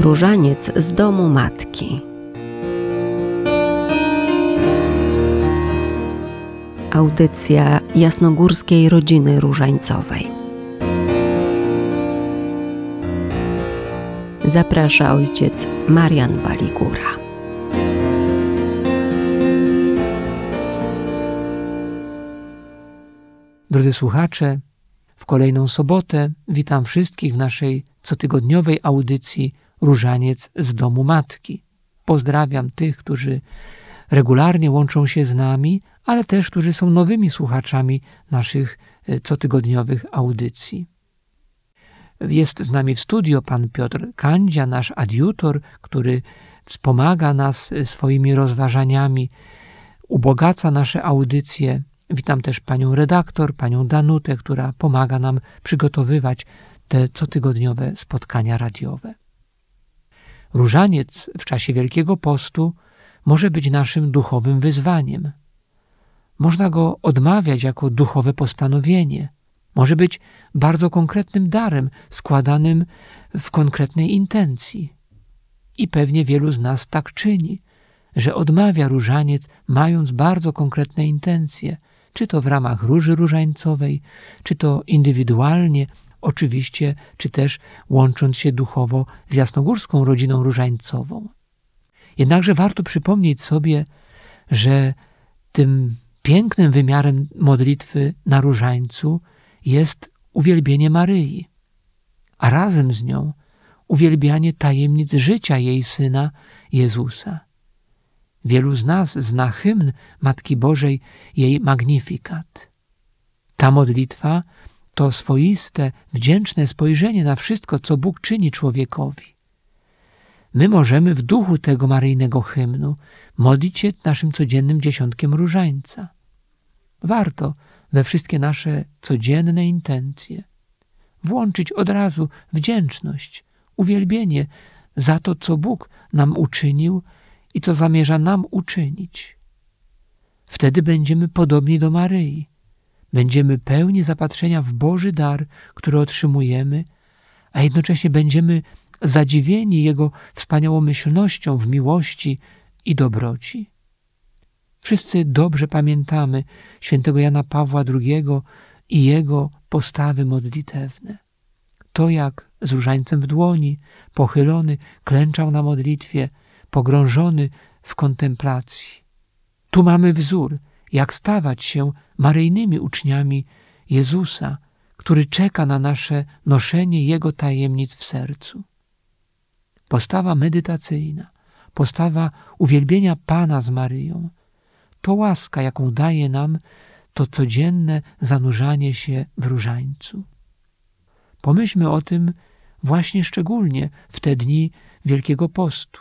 Różaniec z domu matki. Audycja jasnogórskiej rodziny różańcowej. Zaprasza ojciec Marian Waligura. Drodzy słuchacze, w kolejną sobotę witam wszystkich w naszej cotygodniowej audycji Różaniec z domu matki. Pozdrawiam tych, którzy regularnie łączą się z nami, ale też którzy są nowymi słuchaczami naszych e, cotygodniowych audycji. Jest z nami w studio pan Piotr Kandzia, nasz adiutor, który wspomaga nas e, swoimi rozważaniami, ubogaca nasze audycje. Witam też panią redaktor, panią Danutę, która pomaga nam przygotowywać te cotygodniowe spotkania radiowe. Różaniec w czasie Wielkiego Postu może być naszym duchowym wyzwaniem. Można go odmawiać jako duchowe postanowienie. Może być bardzo konkretnym darem, składanym w konkretnej intencji. I pewnie wielu z nas tak czyni, że odmawia różaniec, mając bardzo konkretne intencje, czy to w ramach róży różańcowej, czy to indywidualnie, oczywiście, czy też łącząc się duchowo z jasnogórską rodziną różańcową. Jednakże warto przypomnieć sobie, że tym pięknym wymiarem modlitwy na różańcu jest uwielbienie Maryi, a razem z nią uwielbianie tajemnic życia jej syna Jezusa. Wielu z nas zna hymn Matki Bożej, jej Magnifikat. Ta modlitwa to swoiste, wdzięczne spojrzenie na wszystko, co Bóg czyni człowiekowi. My możemy w duchu tego maryjnego hymnu modlić się naszym codziennym dziesiątkiem różańca. Warto we wszystkie nasze codzienne intencje włączyć od razu wdzięczność, uwielbienie za to, co Bóg nam uczynił i co zamierza nam uczynić. Wtedy będziemy podobni do Maryi. Będziemy pełni zapatrzenia w Boży dar, który otrzymujemy, a jednocześnie będziemy zadziwieni Jego wspaniałomyślnością w miłości i dobroci. Wszyscy dobrze pamiętamy świętego Jana Pawła II i jego postawy modlitewne. To, jak z różańcem w dłoni, pochylony, klęczał na modlitwie, pogrążony w kontemplacji. Tu mamy wzór, jak stawać się maryjnymi uczniami Jezusa, który czeka na nasze noszenie Jego tajemnic w sercu. Postawa medytacyjna, postawa uwielbienia Pana z Maryją, to łaska, jaką daje nam to codzienne zanurzanie się w różańcu. Pomyślmy o tym właśnie szczególnie w te dni Wielkiego Postu,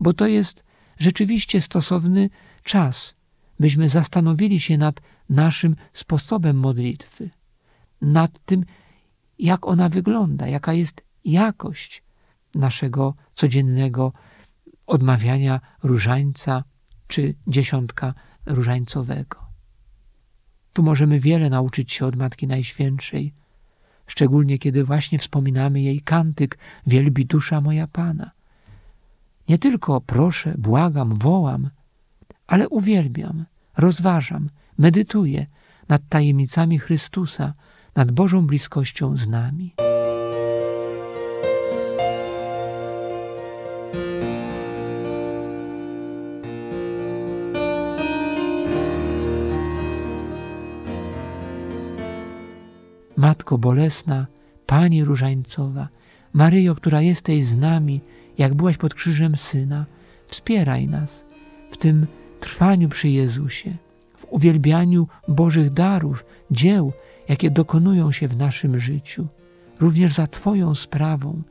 bo to jest rzeczywiście stosowny czas, byśmy zastanowili się nad naszym sposobem modlitwy, nad tym, jak ona wygląda, jaka jest jakość naszego codziennego odmawiania różańca czy dziesiątka różańcowego. Tu możemy wiele nauczyć się od Matki Najświętszej, szczególnie kiedy właśnie wspominamy jej kantyk Wielbi dusza moja Pana. Nie tylko proszę, błagam, wołam, ale uwielbiam, rozważam, medytuję nad tajemnicami Chrystusa, nad Bożą bliskością z nami. Matko Bolesna, Pani Różańcowa, Maryjo, która jesteś z nami, jak byłaś pod krzyżem Syna, wspieraj nas w tym trwaniu przy Jezusie, uwielbianiu Bożych darów, dzieł, jakie dokonują się w naszym życiu, również za Twoją sprawą,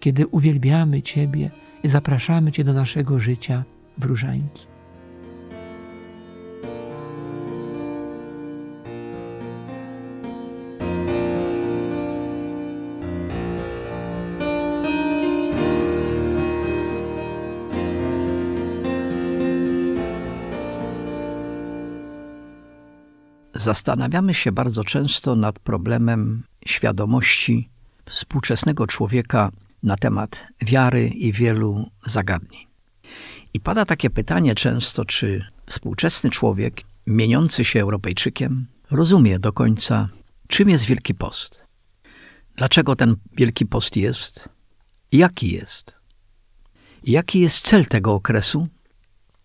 kiedy uwielbiamy Ciebie i zapraszamy Cię do naszego życia w różańcu. Zastanawiamy się bardzo często nad problemem świadomości współczesnego człowieka na temat wiary i wielu zagadnień. I pada takie pytanie często, czy współczesny człowiek, mieniący się Europejczykiem, rozumie do końca, czym jest Wielki Post. Dlaczego ten Wielki Post jest? Jaki jest? Jaki jest cel tego okresu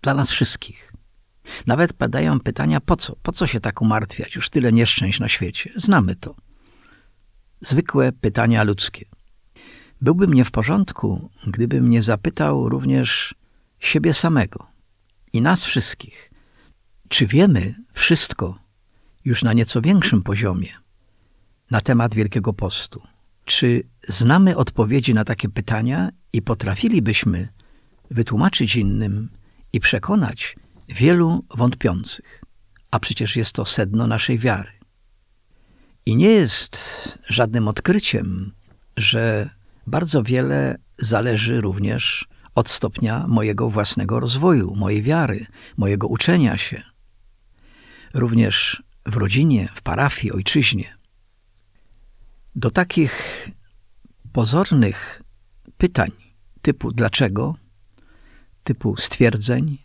dla nas wszystkich? Nawet padają pytania, po co? Po co się tak umartwiać? Już tyle nieszczęść na świecie. Znamy to. Zwykłe pytania ludzkie. Byłbym nie w porządku, gdybym nie zapytał również siebie samego i nas wszystkich, czy wiemy wszystko już na nieco większym poziomie na temat Wielkiego Postu? Czy znamy odpowiedzi na takie pytania i potrafilibyśmy wytłumaczyć innym i przekonać wielu wątpiących? A przecież jest to sedno naszej wiary. I nie jest żadnym odkryciem, że bardzo wiele zależy również od stopnia mojego własnego rozwoju, mojej wiary, mojego uczenia się. Również w rodzinie, w parafii, ojczyźnie. Do takich pozornych pytań typu dlaczego, typu stwierdzeń,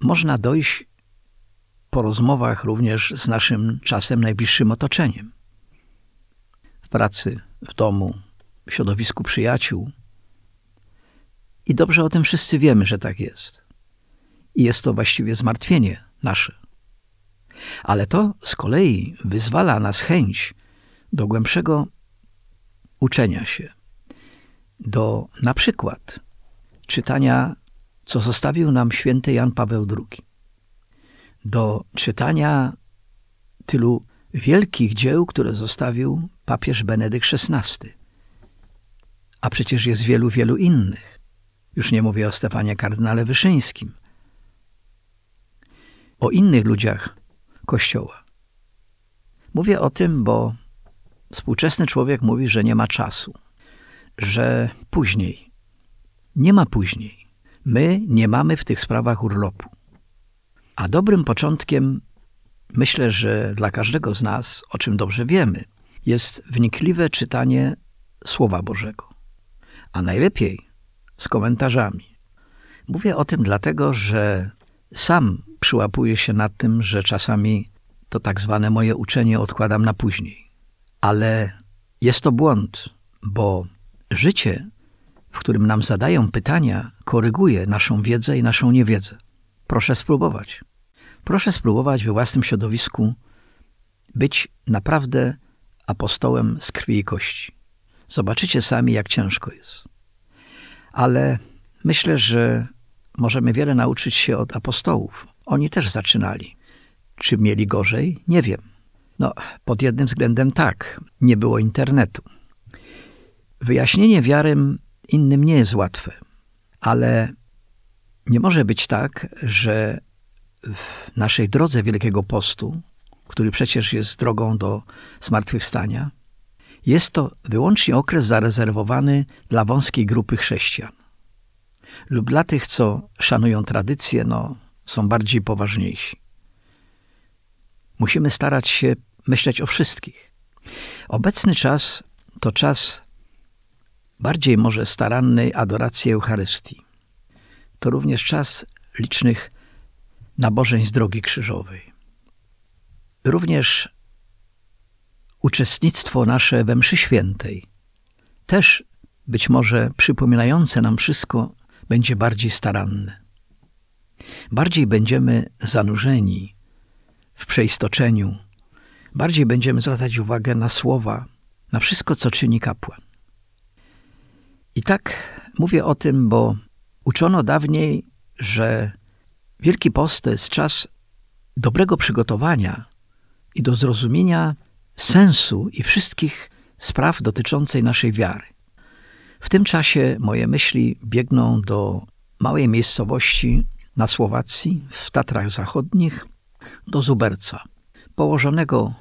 można dojść po rozmowach również z naszym czasem najbliższym otoczeniem. W pracy, w domu, w środowisku przyjaciół. I dobrze o tym wszyscy wiemy, że tak jest. I jest to właściwie zmartwienie nasze. Ale to z kolei wyzwala nas chęć do głębszego uczenia się, do na przykład czytania, co zostawił nam święty Jan Paweł II, do czytania tylu wielkich dzieł, które zostawił papież Benedykt XVI. A przecież jest wielu, wielu innych. Już nie mówię o Stefanie kardynale Wyszyńskim. O innych ludziach Kościoła. Mówię o tym, bo współczesny człowiek mówi, że nie ma czasu, że później. Nie ma później. My nie mamy w tych sprawach urlopu. A dobrym początkiem, myślę, że dla każdego z nas, o czym dobrze wiemy, jest wnikliwe czytanie Słowa Bożego. A najlepiej z komentarzami. Mówię o tym dlatego, że sam przyłapuję się nad tym, że czasami to tak zwane moje uczenie odkładam na później. Ale jest to błąd, bo życie, w którym nam zadają pytania, koryguje naszą wiedzę i naszą niewiedzę. Proszę spróbować. Proszę spróbować we własnym środowisku być naprawdę apostołem z krwi i kości. Zobaczycie sami, jak ciężko jest. Ale myślę, że możemy wiele nauczyć się od apostołów. Oni też zaczynali. Czy mieli gorzej? Nie wiem. No, pod jednym względem tak, nie było internetu. Wyjaśnienie wiary innym nie jest łatwe, ale nie może być tak, że w naszej drodze Wielkiego Postu, który przecież jest drogą do zmartwychwstania, jest to wyłącznie okres zarezerwowany dla wąskiej grupy chrześcijan. Lub dla tych, co szanują tradycję, no, są bardziej poważniejsi. Musimy starać się myśleć o wszystkich. Obecny czas to czas bardziej może starannej adoracji Eucharystii. To również czas licznych nabożeństw drogi krzyżowej. Również uczestnictwo nasze we mszy świętej, też być może przypominające nam wszystko, będzie bardziej staranne. Bardziej będziemy zanurzeni w przeistoczeniu, bardziej będziemy zwracać uwagę na słowa, na wszystko, co czyni kapłan. I tak mówię o tym, bo uczono dawniej, że Wielki Post to jest czas dobrego przygotowania i do zrozumienia sensu i wszystkich spraw dotyczącej naszej wiary. W tym czasie moje myśli biegną do małej miejscowości na Słowacji, w Tatrach Zachodnich, do Zuberca, położonego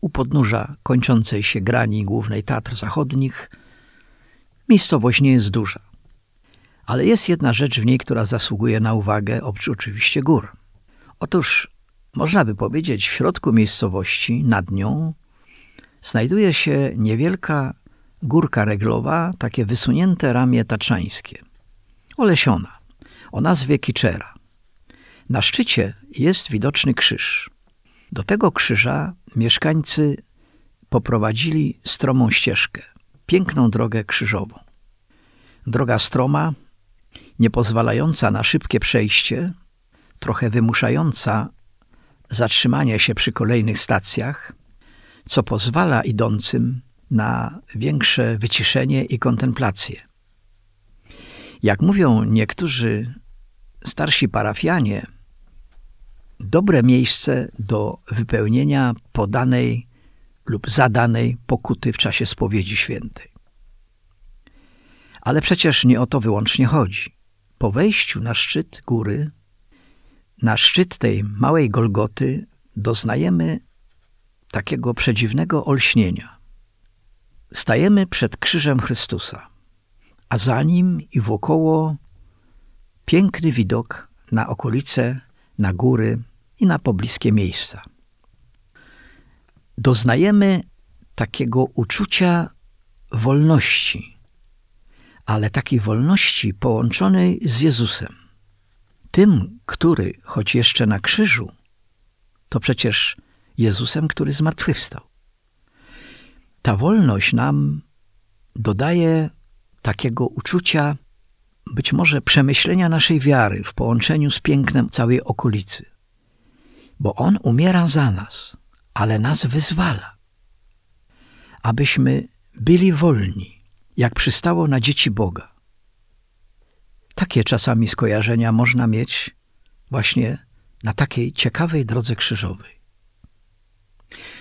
u podnóża kończącej się grani głównej Tatr Zachodnich. Miejscowość nie jest duża, ale jest jedna rzecz w niej, która zasługuje na uwagę, oprócz oczywiście gór. Otóż można by powiedzieć, w środku miejscowości, nad nią, znajduje się niewielka górka reglowa, takie wysunięte ramię taczańskie, olesiona, o nazwie Kiczera. Na szczycie jest widoczny krzyż. Do tego krzyża mieszkańcy poprowadzili stromą ścieżkę, piękną drogę krzyżową. Droga stroma, nie pozwalająca na szybkie przejście, trochę wymuszająca zatrzymanie się przy kolejnych stacjach, co pozwala idącym na większe wyciszenie i kontemplację. Jak mówią niektórzy starsi parafianie, dobre miejsce do wypełnienia podanej lub zadanej pokuty w czasie spowiedzi świętej. Ale przecież nie o to wyłącznie chodzi. Po wejściu na szczyt góry, na szczyt tej małej Golgoty, doznajemy takiego przedziwnego olśnienia. Stajemy przed krzyżem Chrystusa, a za nim i wokoło piękny widok na okolice, na góry i na pobliskie miejsca. Doznajemy takiego uczucia wolności, ale takiej wolności połączonej z Jezusem. Tym, który, choć jeszcze na krzyżu, to przecież Jezusem, który zmartwychwstał. Ta wolność nam dodaje takiego uczucia, być może przemyślenia naszej wiary w połączeniu z pięknem całej okolicy. Bo On umiera za nas, ale nas wyzwala, abyśmy byli wolni, jak przystało na dzieci Boga. Takie czasami skojarzenia można mieć właśnie na takiej ciekawej drodze krzyżowej.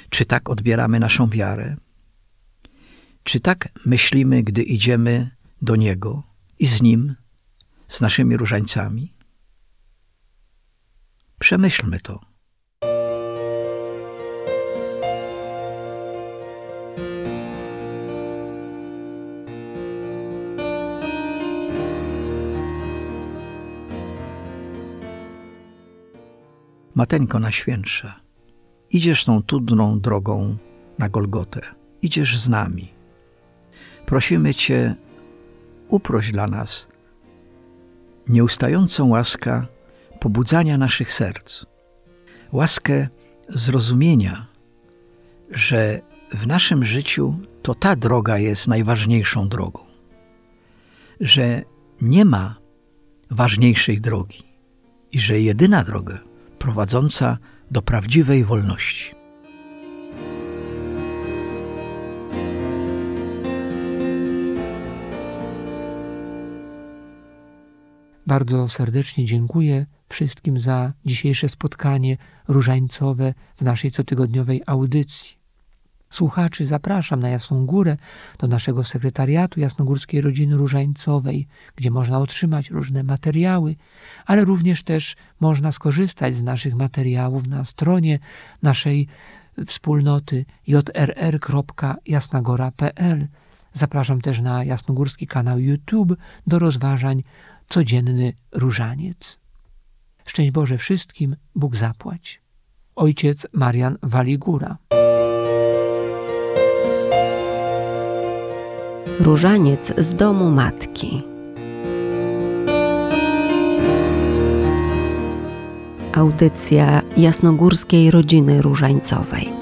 Czy tak odbieramy naszą wiarę? Czy tak myślimy, gdy idziemy do Niego i z Nim, z naszymi różańcami? Przemyślmy to. Mateńko Najświętsza, idziesz tą trudną drogą na Golgotę, idziesz z nami. Prosimy Cię, uproś dla nas nieustającą łaskę pobudzania naszych serc, łaskę zrozumienia, że w naszym życiu to ta droga jest najważniejszą drogą, że nie ma ważniejszej drogi i że jedyna droga prowadząca do prawdziwej wolności. Bardzo serdecznie dziękuję wszystkim za dzisiejsze spotkanie różańcowe w naszej cotygodniowej audycji. Słuchaczy zapraszam na Jasną Górę do naszego sekretariatu Jasnogórskiej Rodziny Różańcowej, gdzie można otrzymać różne materiały, ale również też można skorzystać z naszych materiałów na stronie naszej wspólnoty jrr.jasnagora.pl. Zapraszam też na Jasnogórski kanał YouTube do rozważań Codzienny Różaniec. Szczęść Boże wszystkim, Bóg zapłać. Ojciec Marian Waligura. Różaniec z domu matki. Audycja jasnogórskiej rodziny różańcowej.